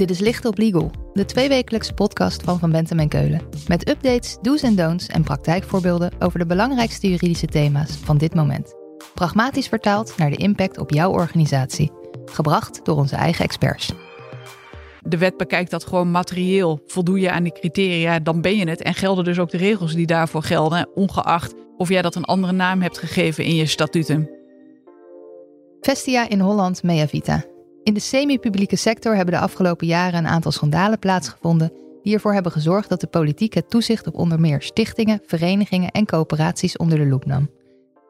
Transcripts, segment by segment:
Dit is Licht op Legal, de tweewekelijkse podcast van Van Bentem en Keulen. Met updates, do's en don'ts en praktijkvoorbeelden over de belangrijkste juridische thema's van dit moment. Pragmatisch vertaald naar de impact op jouw organisatie. Gebracht door onze eigen experts. De wet bekijkt dat gewoon materieel. Voldoe je aan die criteria, dan ben je het. En gelden dus ook de regels die daarvoor gelden, ongeacht of jij dat een andere naam hebt gegeven in je statuten. Vestia in Holland Mea Vita. In de semi-publieke sector hebben de afgelopen jaren een aantal schandalen plaatsgevonden die ervoor hebben gezorgd dat de politiek het toezicht op onder meer stichtingen, verenigingen en coöperaties onder de loep nam.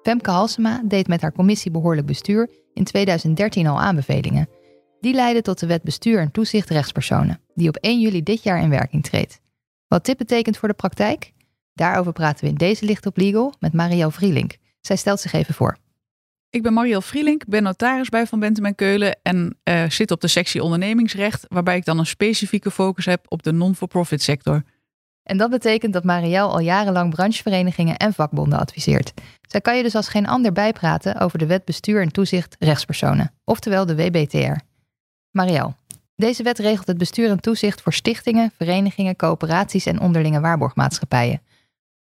Femke Halsema deed met haar commissie Behoorlijk Bestuur in 2013 al aanbevelingen. Die leidden tot de wet Bestuur en Toezicht Rechtspersonen, die op 1 juli dit jaar in werking treedt. Wat dit betekent voor de praktijk? Daarover praten we in deze Licht op Legal met Marielle Vrielink. Zij stelt zich even voor. Ik ben Marielle Vrielink, ben notaris bij Van Bentem en Keulen en uh, zit op de sectie ondernemingsrecht, waarbij ik dan een specifieke focus heb op de non-for-profit sector. En dat betekent dat Marielle al jarenlang brancheverenigingen en vakbonden adviseert. Zij kan je dus als geen ander bijpraten over de wet bestuur en toezicht rechtspersonen, oftewel de WBTR. Marielle, deze wet regelt het bestuur en toezicht voor stichtingen, verenigingen, coöperaties en onderlinge waarborgmaatschappijen.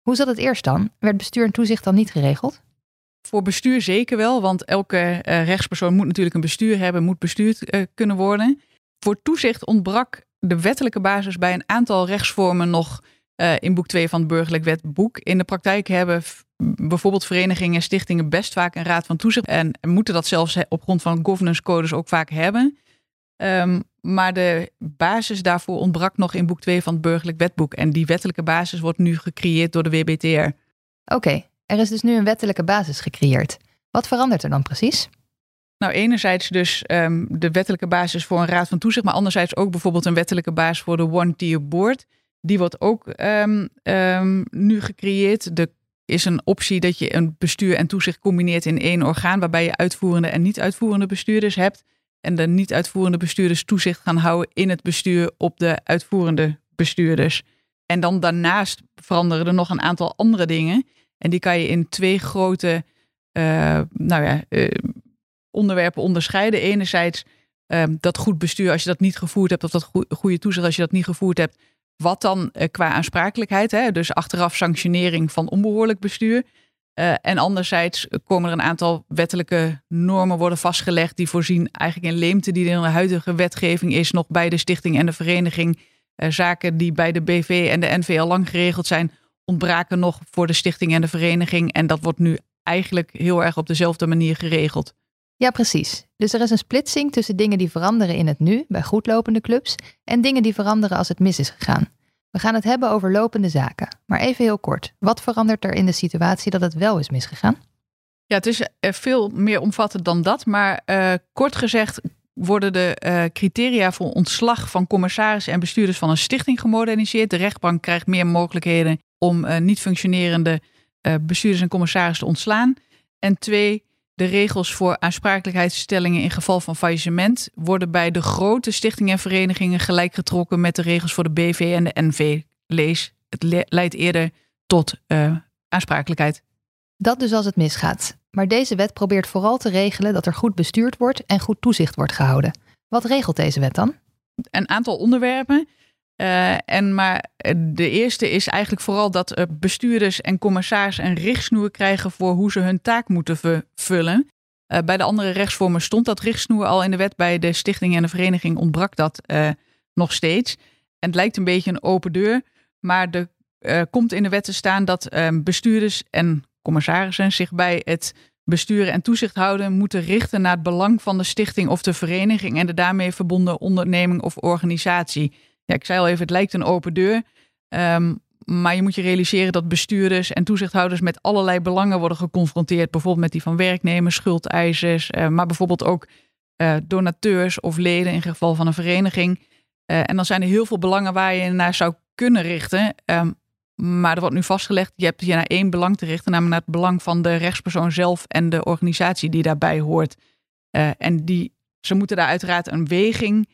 Hoe zat het eerst dan? Werd bestuur en toezicht dan niet geregeld? Voor bestuur zeker wel, want elke uh, rechtspersoon moet natuurlijk een bestuur hebben, moet bestuurd uh, kunnen worden. Voor toezicht ontbrak de wettelijke basis bij een aantal rechtsvormen nog uh, in boek 2 van het burgerlijk wetboek. In de praktijk hebben bijvoorbeeld verenigingen en stichtingen best vaak een raad van toezicht en moeten dat zelfs op grond van governance codes ook vaak hebben. Um, maar de basis daarvoor ontbrak nog in boek 2 van het burgerlijk wetboek. En die wettelijke basis wordt nu gecreëerd door de WBTR. Oké, er is dus nu een wettelijke basis gecreëerd. Wat verandert er dan precies? Nou, enerzijds dus um, de wettelijke basis voor een raad van toezicht, maar anderzijds ook bijvoorbeeld een wettelijke basis voor de one-tier board. Die wordt ook um, um, nu gecreëerd. Er is een optie dat je een bestuur en toezicht combineert in één orgaan, waarbij je uitvoerende en niet-uitvoerende bestuurders hebt. En de niet-uitvoerende bestuurders toezicht gaan houden in het bestuur op de uitvoerende bestuurders. En dan daarnaast veranderen er nog een aantal andere dingen. En die kan je in twee grote uh, nou ja, uh, onderwerpen onderscheiden. Enerzijds uh, dat goed bestuur, als je dat niet gevoerd hebt, of dat goede toezicht, als je dat niet gevoerd hebt. Wat dan qua aansprakelijkheid, hè? dus achteraf sanctionering van onbehoorlijk bestuur. En anderzijds komen er een aantal wettelijke normen worden vastgelegd die voorzien eigenlijk in leemte die in de huidige wetgeving is, nog bij de stichting en de vereniging. Zaken die bij de BV en de NV al lang geregeld zijn, ontbraken nog voor de stichting en de vereniging. En dat wordt nu eigenlijk heel erg op dezelfde manier geregeld. Ja, precies. Dus er is een splitsing tussen dingen die veranderen in het nu, bij goedlopende clubs, en dingen die veranderen als het mis is gegaan. We gaan het hebben over lopende zaken. Maar even heel kort. Wat verandert er in de situatie dat het wel is misgegaan? Ja, het is eh, veel meer omvattend dan dat. Maar uh, kort gezegd worden de uh, criteria voor ontslag van commissarissen en bestuurders van een stichting gemoderniseerd. De rechtbank krijgt meer mogelijkheden om uh, niet functionerende bestuurders en commissarissen te ontslaan. En twee, de regels voor aansprakelijkheidsstellingen in geval van faillissement worden bij de grote stichtingen en verenigingen gelijk getrokken met de regels voor de BV en de NV. Lees, het leidt eerder tot uh, aansprakelijkheid. Dat dus als het misgaat. Maar deze wet probeert vooral te regelen dat er goed bestuurd wordt en goed toezicht wordt gehouden. Wat regelt deze wet dan? Een aantal onderwerpen. Uh, en maar de eerste is eigenlijk vooral dat uh, bestuurders en commissarissen een richtsnoer krijgen voor hoe ze hun taak moeten vervullen. Bij de andere rechtsvormen stond dat richtsnoer al in de wet. Bij de stichting en de vereniging ontbrak dat nog steeds. En het lijkt een beetje een open deur. Maar er komt in de wet te staan dat bestuurders en commissarissen zich bij het besturen en toezicht houden moeten richten naar het belang van de stichting of de vereniging en de daarmee verbonden onderneming of organisatie. Ja, ik zei al even, het lijkt een open deur. Um, maar je moet je realiseren dat bestuurders en toezichthouders met allerlei belangen worden geconfronteerd. Bijvoorbeeld met die van werknemers, schuldeisers, uh, maar bijvoorbeeld ook uh, donateurs of leden in geval van een vereniging. Uh, en dan zijn er heel veel belangen waar je naar zou kunnen richten. Um, maar er wordt nu vastgelegd, je hebt je naar één belang te richten, namelijk naar het belang van de rechtspersoon zelf en de organisatie die daarbij hoort. en die, ze moeten daar uiteraard een weging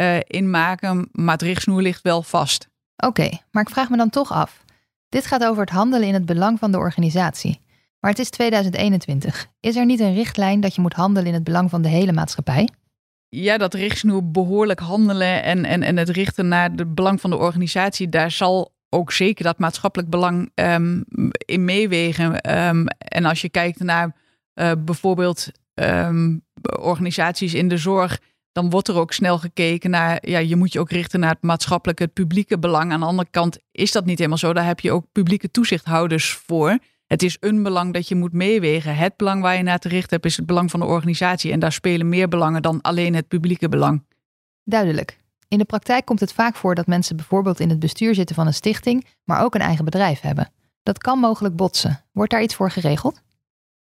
uh, in maken, maar het richtsnoer ligt wel vast. Oké, maar ik vraag me dan toch af. Dit gaat over het handelen in het belang van de organisatie. Maar het is 2021. Is er niet een richtlijn dat je moet handelen in het belang van de hele maatschappij? ja, dat richtsnoer behoorlijk handelen en, en, en het richten naar het belang van de organisatie, daar zal ook zeker dat maatschappelijk belang um, in meewegen. Um, en als je kijkt naar uh, bijvoorbeeld um, organisaties in de zorg, dan wordt er ook snel gekeken naar, ja, je moet je ook richten naar het maatschappelijke, het publieke belang. Aan de andere kant is dat niet helemaal zo. Daar heb je ook publieke toezichthouders voor. Het is een belang dat je moet meewegen. Het belang waar je naar te richten hebt is het belang van de organisatie. En daar spelen meer belangen dan alleen het publieke belang. Duidelijk. In de praktijk komt het vaak voor dat mensen bijvoorbeeld in het bestuur zitten van een stichting, maar ook een eigen bedrijf hebben. Dat kan mogelijk botsen. Wordt daar iets voor geregeld?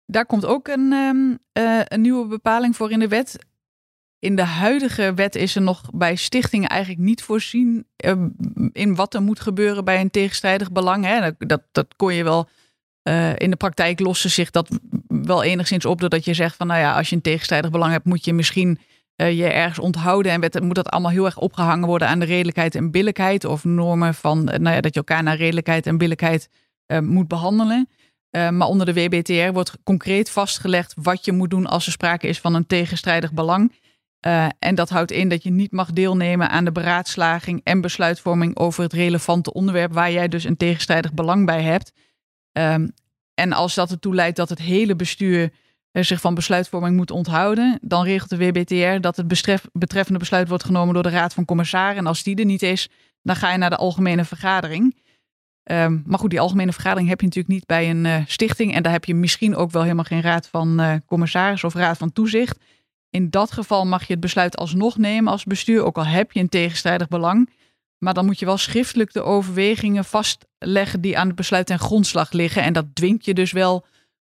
Daar komt ook een, um, uh, een nieuwe bepaling voor in de wet. In de huidige wet is er nog bij stichtingen eigenlijk niet voorzien uh, in wat er moet gebeuren bij een tegenstrijdig belang. Dat, dat kon je wel uh, in de praktijk lossen zich dat wel enigszins op doordat je zegt van nou ja, als je een tegenstrijdig belang hebt, moet je misschien uh, je ergens onthouden en moet dat allemaal heel erg opgehangen worden aan de redelijkheid en billijkheid of normen van nou ja, dat je elkaar naar redelijkheid en billijkheid moet behandelen. Maar onder de WBTR wordt concreet vastgelegd wat je moet doen als er sprake is van een tegenstrijdig belang. Uh, en dat houdt in dat je niet mag deelnemen aan de beraadslaging en besluitvorming over het relevante onderwerp waar jij dus een tegenstrijdig belang bij hebt. Um, en als dat ertoe leidt dat het hele bestuur zich van besluitvorming moet onthouden, dan regelt de WBTR dat het betreffende besluit wordt genomen door de Raad van Commissarissen. En als die er niet is, dan ga je naar de algemene vergadering. Um, maar goed, die algemene vergadering heb je natuurlijk niet bij een uh, stichting. En daar heb je misschien ook wel helemaal geen raad van uh, commissaris of raad van toezicht. In dat geval mag je het besluit alsnog nemen als bestuur, ook al heb je een tegenstrijdig belang. Maar dan moet je wel schriftelijk de overwegingen vastleggen die aan het besluit ten grondslag liggen. En dat dwingt je dus wel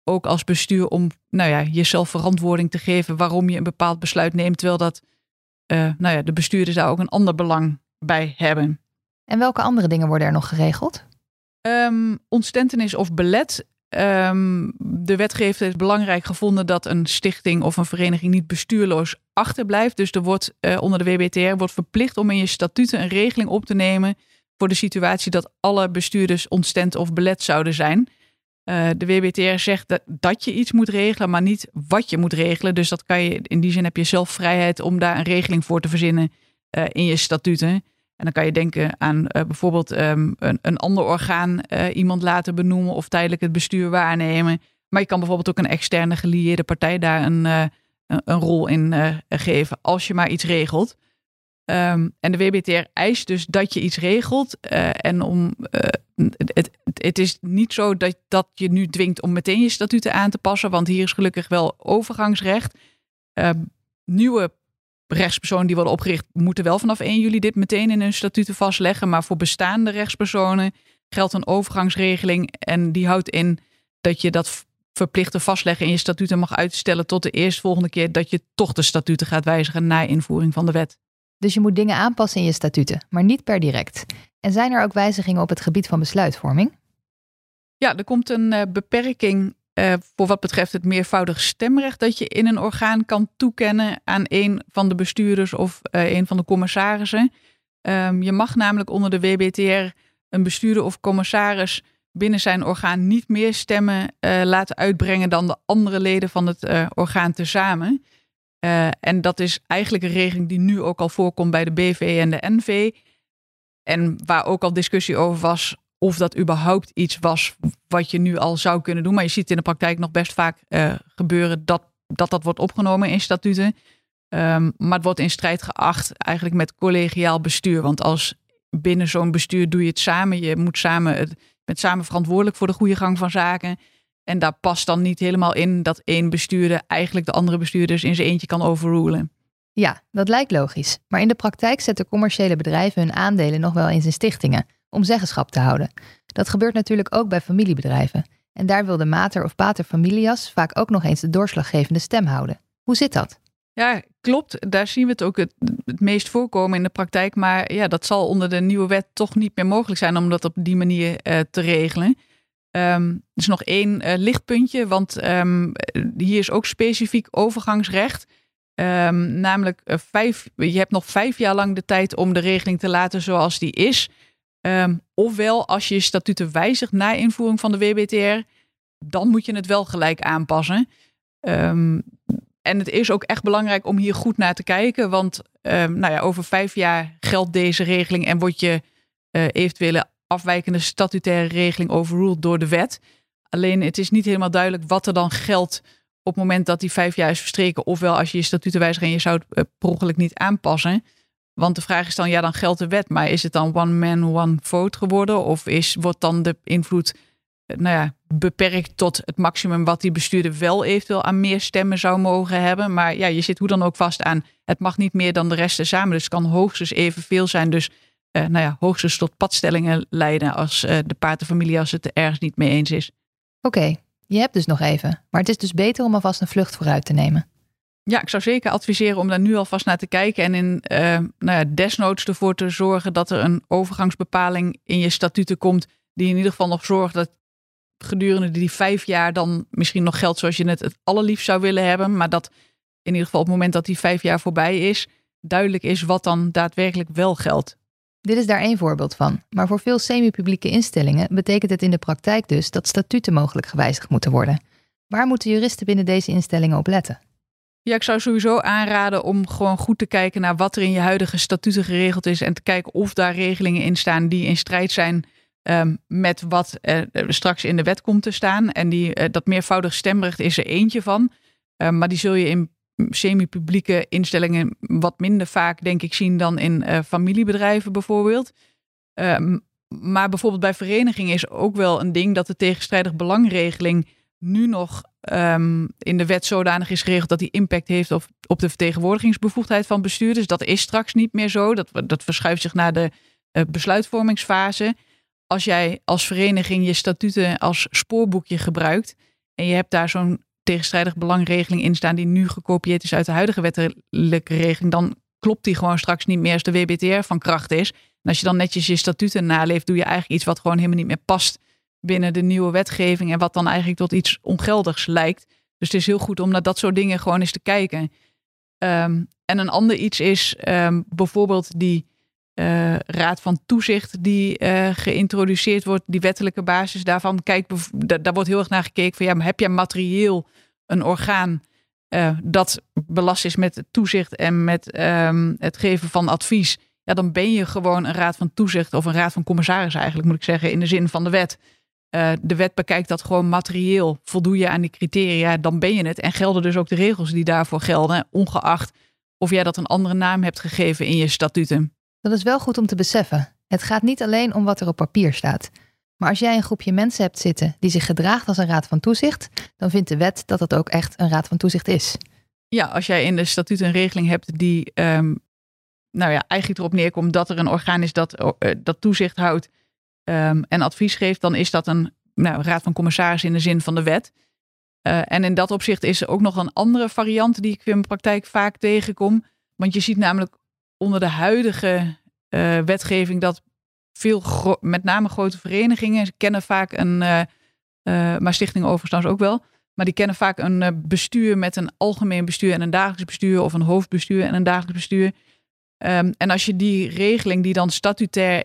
ook als bestuur om nou ja, jezelf verantwoording te geven waarom je een bepaald besluit neemt. Terwijl dat, uh, nou ja, de bestuurders daar ook een ander belang bij hebben. En welke andere dingen worden er nog geregeld? Um, ontstentenis of belet. Um, de wetgever heeft belangrijk gevonden dat een stichting of een vereniging niet bestuurloos achterblijft. Dus er wordt uh, onder de WBTR wordt verplicht om in je statuten een regeling op te nemen voor de situatie dat alle bestuurders ontstent of belet zouden zijn. Uh, de WBTR zegt dat, dat je iets moet regelen, maar niet wat je moet regelen. Dus dat kan je, in die zin heb je zelf vrijheid om daar een regeling voor te verzinnen uh, in je statuten. En dan kan je denken aan uh, bijvoorbeeld um, een, een ander orgaan uh, iemand laten benoemen of tijdelijk het bestuur waarnemen. Maar je kan bijvoorbeeld ook een externe gelieerde partij daar een, uh, een rol in geven als je maar iets regelt. Um, en de WBTR eist dus dat je iets regelt. en om, het, het is niet zo dat, dat je nu dwingt om meteen je statuten aan te passen, want hier is gelukkig wel overgangsrecht. Ehm, nieuwe rechtspersonen die worden opgericht, moeten wel vanaf 1 juli dit meteen in hun statuten vastleggen. Maar voor bestaande rechtspersonen geldt een overgangsregeling. En die houdt in dat je dat verplichte vastleggen in je statuten mag uitstellen tot de eerstvolgende keer dat je toch de statuten gaat wijzigen na invoering van de wet. Dus je moet dingen aanpassen in je statuten, maar niet per direct. En zijn er ook wijzigingen op het gebied van besluitvorming? Ja, er komt een uh, beperking uh, voor wat betreft het meervoudig stemrecht dat je in een orgaan kan toekennen aan een van de bestuurders of uh, een van de commissarissen. Um, je mag namelijk onder de WBTR een bestuurder of commissaris binnen zijn orgaan niet meer stemmen uh, laten uitbrengen dan de andere leden van het orgaan tezamen. en dat is eigenlijk een regeling die nu ook al voorkomt bij de BV en de NV. En waar ook al discussie over was of dat überhaupt iets was wat je nu al zou kunnen doen. Maar je ziet in de praktijk nog best vaak uh, gebeuren dat, dat dat wordt opgenomen in statuten. Um, maar het wordt in strijd geacht eigenlijk met collegiaal bestuur. Want als binnen zo'n bestuur doe je het samen. Je moet samen, het, met samen verantwoordelijk voor de goede gang van zaken. En daar past dan niet helemaal in dat één bestuurder eigenlijk de andere bestuurders in zijn eentje kan overrulen. Ja, dat lijkt logisch. Maar in de praktijk zetten commerciële bedrijven hun aandelen nog wel eens in stichtingen om zeggenschap te houden. Dat gebeurt natuurlijk ook bij familiebedrijven. En daar wil de mater of pater familias vaak ook nog eens de doorslaggevende stem houden. Hoe zit dat? Ja, klopt. Daar zien we het ook het, meest voorkomen in de praktijk. Maar ja, dat zal onder de nieuwe wet toch niet meer mogelijk zijn om dat op die manier uh, te regelen. Um, er is nog één uh, lichtpuntje, want um, hier is ook specifiek overgangsrecht. Um, namelijk, uh, vijf, je hebt nog vijf jaar lang de tijd om de regeling te laten zoals die is. Um, ofwel, als je je statuten wijzigt na invoering van de WBTR, dan moet je het wel gelijk aanpassen. Um, en het is ook echt belangrijk om hier goed naar te kijken. Want ehm, nou ja, over vijf jaar geldt deze regeling en wordt je uh, eventuele afwijkende statutaire regeling overruled door de wet. Alleen het is niet helemaal duidelijk wat er dan geldt op het moment dat die vijf jaar is verstreken. Ofwel als je je statuten wijzigt en je zou het uh, per ongeluk niet aanpassen. Want de vraag is dan, ja, dan geldt de wet. Maar is het dan one man, one vote geworden? Of is, wordt dan de invloed eh, nou ja, beperkt tot het maximum wat die bestuurder wel eventueel aan meer stemmen zou mogen hebben. Maar ja, je zit hoe dan ook vast aan, het mag niet meer dan de rest samen. Dus het kan hoogstens evenveel zijn. Dus uh, nou ja, hoogstens tot padstellingen leiden als uh, de paardenfamilie als het er ergens niet mee eens is. Oké, je hebt dus nog even. Maar het is dus beter om alvast een vlucht vooruit te nemen. Ja, ik zou zeker adviseren om daar nu alvast naar te kijken. En in uh, nou ja, desnoods ervoor te zorgen dat er een overgangsbepaling in je statuten komt. Die in ieder geval nog zorgt dat gedurende die vijf jaar dan misschien nog geldt zoals je het het allerliefst zou willen hebben. Maar dat in ieder geval op het moment dat die vijf jaar voorbij is, duidelijk is wat dan daadwerkelijk wel geldt. Dit is daar één voorbeeld van. Maar voor veel semi-publieke instellingen betekent het in de praktijk dus dat statuten mogelijk gewijzigd moeten worden. Waar moeten juristen binnen deze instellingen op letten? Ja, ik zou sowieso aanraden om gewoon goed te kijken naar wat er in je huidige statuten geregeld is. En te kijken of daar regelingen in staan die in strijd zijn um, met wat er straks in de wet komt te staan. En die, uh, dat meervoudig stemrecht is er eentje van. Uh, maar die zul je in semi-publieke instellingen wat minder vaak, denk ik, zien dan in uh, familiebedrijven bijvoorbeeld. Um, maar bijvoorbeeld bij verenigingen is ook wel een ding dat de tegenstrijdig belangregeling nu nog um, in de wet zodanig is geregeld dat die impact heeft op, op de vertegenwoordigingsbevoegdheid van bestuurders. Dat is straks niet meer zo. Dat, dat verschuift zich naar de uh, besluitvormingsfase. Als jij als vereniging je statuten als spoorboekje gebruikt en je hebt daar zo'n tegenstrijdig belangregeling in staan die nu gekopieerd is uit de huidige wettelijke regeling, dan klopt die gewoon straks niet meer als de WBTR van kracht is. En als je dan netjes je statuten naleeft, doe je eigenlijk iets wat gewoon helemaal niet meer past binnen de nieuwe wetgeving en wat dan eigenlijk tot iets ongeldigs lijkt. Dus het is heel goed om naar dat soort dingen gewoon eens te kijken. Um, en een ander iets is um, bijvoorbeeld die uh, raad van toezicht die uh, geïntroduceerd wordt, die wettelijke basis daarvan. Kijk, daar wordt heel erg naar gekeken van ja, heb jij materieel een orgaan uh, dat belast is met toezicht en met um, het geven van advies? Ja, dan ben je gewoon een raad van toezicht of een raad van commissarissen eigenlijk, moet ik zeggen, in de zin van de wet. Uh, de wet bekijkt dat gewoon materieel. Voldoe je aan die criteria, dan ben je het. En gelden dus ook de regels die daarvoor gelden, ongeacht of jij dat een andere naam hebt gegeven in je statuten. Dat is wel goed om te beseffen. Het gaat niet alleen om wat er op papier staat. Maar als jij een groepje mensen hebt zitten die zich gedraagt als een raad van toezicht, dan vindt de wet dat dat ook echt een raad van toezicht is. Ja, als jij in de statuut een regeling hebt die um, nou ja, eigenlijk erop neerkomt dat er een orgaan is dat, uh, dat toezicht houdt um, en advies geeft, dan is dat een nou, raad van commissaris in de zin van de wet. Uh, en in dat opzicht is er ook nog een andere variant die ik in mijn praktijk vaak tegenkom. Want je ziet namelijk onder de huidige uh, wetgeving dat veel, met name grote verenigingen, kennen vaak een, uh, maar stichtingen overigens ook wel, maar die kennen vaak een bestuur met een algemeen bestuur en een dagelijks bestuur of een hoofdbestuur en een dagelijks bestuur. Um, en als je die regeling die dan statutair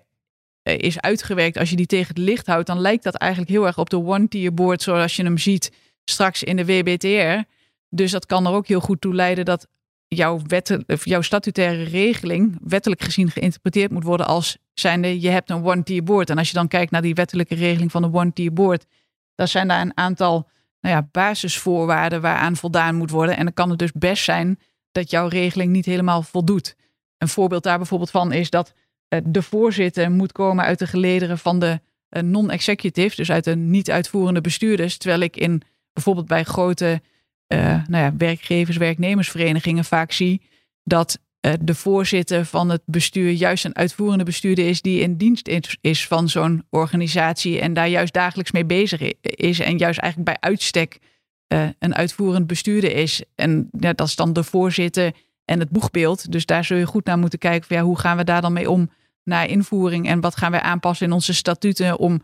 is uitgewerkt, als je die tegen het licht houdt, dan lijkt dat eigenlijk heel erg op de one-tier board zoals je hem ziet straks in de WBTR. Dus dat kan er ook heel goed toe leiden dat jouw, wet, jouw statutaire regeling wettelijk gezien geïnterpreteerd moet worden als zijnde je hebt een one-tier board. En als je dan kijkt naar die wettelijke regeling van de one-tier board, dan zijn daar een aantal nou ja, basisvoorwaarden waaraan voldaan moet worden. En dan kan het dus best zijn dat jouw regeling niet helemaal voldoet. Een voorbeeld daar bijvoorbeeld van is dat de voorzitter moet komen uit de gelederen van de uh, non-executive, dus uit de niet-uitvoerende bestuurders. Terwijl ik in bijvoorbeeld bij grote uh, nou ja, werkgevers, werknemersverenigingen vaak zie dat de voorzitter van het bestuur juist een uitvoerende bestuurder is die in dienst is van zo'n organisatie en daar juist dagelijks mee bezig is en juist eigenlijk bij uitstek een uitvoerend bestuurder is. En ja, dat is dan de voorzitter en het boegbeeld. Dus daar zul je goed naar moeten kijken van ja, hoe gaan we daar dan mee om naar invoering en wat gaan wij aanpassen in onze statuten om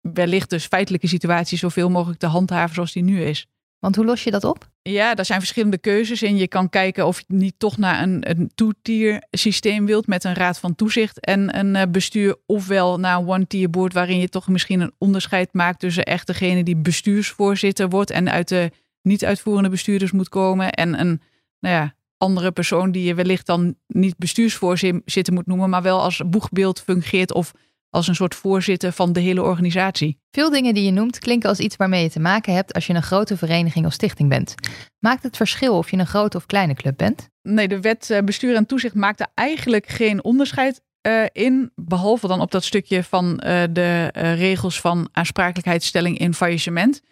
wellicht dus feitelijke situaties zoveel mogelijk te handhaven zoals die nu is. Want hoe los je dat op? Ja, daar zijn verschillende keuzes en je kan kijken of je niet toch naar een, een two-tier systeem wilt met een raad van toezicht en een uh, bestuur, ofwel naar een one-tier board waarin je toch misschien een onderscheid maakt tussen echt degene die bestuursvoorzitter wordt en uit de niet-uitvoerende bestuurders moet komen. En een nou ja, andere persoon die je wellicht dan niet bestuursvoorzitter moet noemen, maar wel als boegbeeld fungeert of als een soort voorzitter van de hele organisatie. Veel dingen die je noemt klinken als iets waarmee je te maken hebt als je een grote vereniging of stichting bent. Maakt het verschil of je een grote of kleine club bent? Nee, de wet eh, bestuur en toezicht maakt er eigenlijk geen onderscheid uh, in. Behalve dan op dat stukje van uh, de regels van aansprakelijkheidsstelling in faillissement.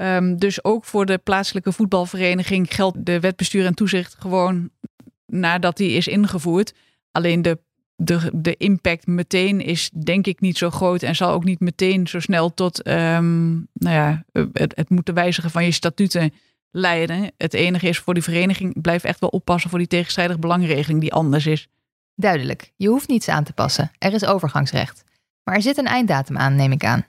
Um, dus ook voor de plaatselijke voetbalvereniging geldt de wet bestuur en toezicht gewoon nadat die is ingevoerd. Alleen de de, de impact meteen is denk ik niet zo groot en zal ook niet meteen zo snel tot um, nou ja, het, het moeten wijzigen van je statuten leiden. Het enige is voor die vereniging, blijf echt wel oppassen voor die tegenstrijdige belangregeling die anders is. Duidelijk, je hoeft niets aan te passen. Er is overgangsrecht. Maar er zit een einddatum aan, neem ik aan.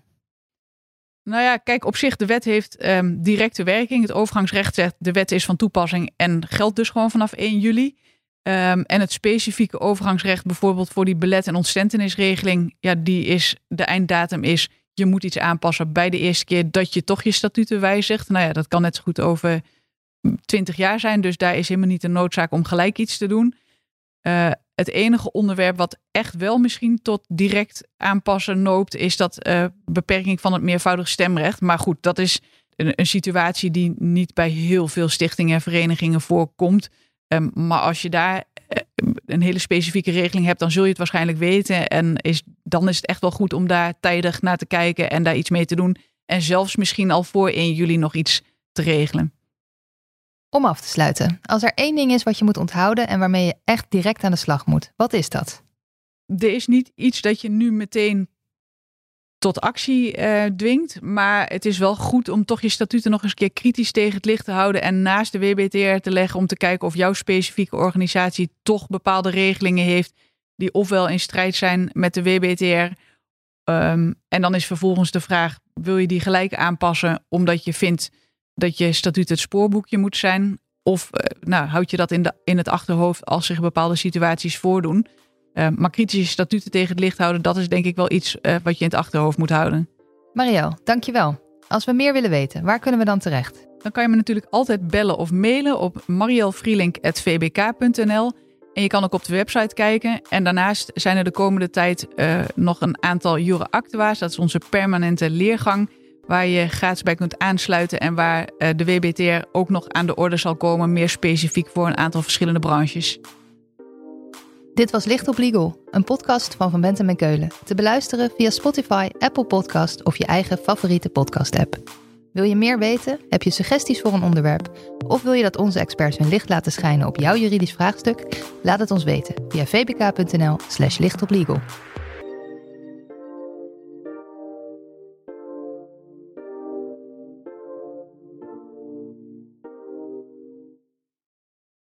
Nou ja, kijk, op zich, de wet heeft um, directe werking. Het overgangsrecht zegt, de wet is van toepassing en geldt dus gewoon vanaf 1 juli. Um, en het specifieke overgangsrecht, bijvoorbeeld voor die belet- en ontstentenisregeling, ja, die is, de einddatum is, je moet iets aanpassen bij de eerste keer dat je toch je statuten wijzigt. Nou ja, dat kan net zo goed over twintig jaar zijn, dus daar is helemaal niet de noodzaak om gelijk iets te doen. Uh, het enige onderwerp wat echt wel misschien tot direct aanpassen noopt, is dat uh, beperking van het meervoudig stemrecht. Maar goed, dat is een, een situatie die niet bij heel veel stichtingen en verenigingen voorkomt. Um, maar als je daar eh, een hele specifieke regeling hebt, dan zul je het waarschijnlijk weten. En is, dan is het echt wel goed om daar tijdig naar te kijken en daar iets mee te doen. En zelfs misschien al voor 1 juli nog iets te regelen. Om af te sluiten, als er één ding is wat je moet onthouden en waarmee je echt direct aan de slag moet, wat is dat? Er is niet iets dat je nu meteen tot actie uh, dwingt. Maar het is wel goed om toch je statuten nog eens een keer kritisch tegen het licht te houden en naast de WBTR te leggen om te kijken of jouw specifieke organisatie toch bepaalde regelingen heeft die ofwel in strijd zijn met de WBTR. Ehm, en dan is vervolgens de vraag: wil je die gelijk aanpassen omdat je vindt dat je statuut het spoorboekje moet zijn? Of uh, nou, houd je dat in, de, in het achterhoofd als zich bepaalde situaties voordoen? Uh, maar kritische statuten tegen het licht houden, dat is denk ik wel iets uh, wat je in het achterhoofd moet houden. Marielle, dankjewel. Als we meer willen weten, waar kunnen we dan terecht? Dan kan je me natuurlijk altijd bellen of mailen op marielvrielink.vbk.nl. En je kan ook op de website kijken. En daarnaast zijn er de komende tijd uh, nog een aantal Jure Actua's. Dat is onze permanente leergang. Waar je gratis bij kunt aansluiten. En waar uh, de WBTR ook nog aan de orde zal komen. Meer specifiek voor een aantal verschillende branches. Dit was Licht op Legal, een podcast van Van Bentem en Keulen. Te beluisteren via Spotify, Apple Podcast of je eigen favoriete podcast-app. Wil je meer weten? Heb je suggesties voor een onderwerp? Of wil je dat onze experts hun licht laten schijnen op jouw juridisch vraagstuk? Laat het ons weten via vbk.nl/slash lichtoplegal.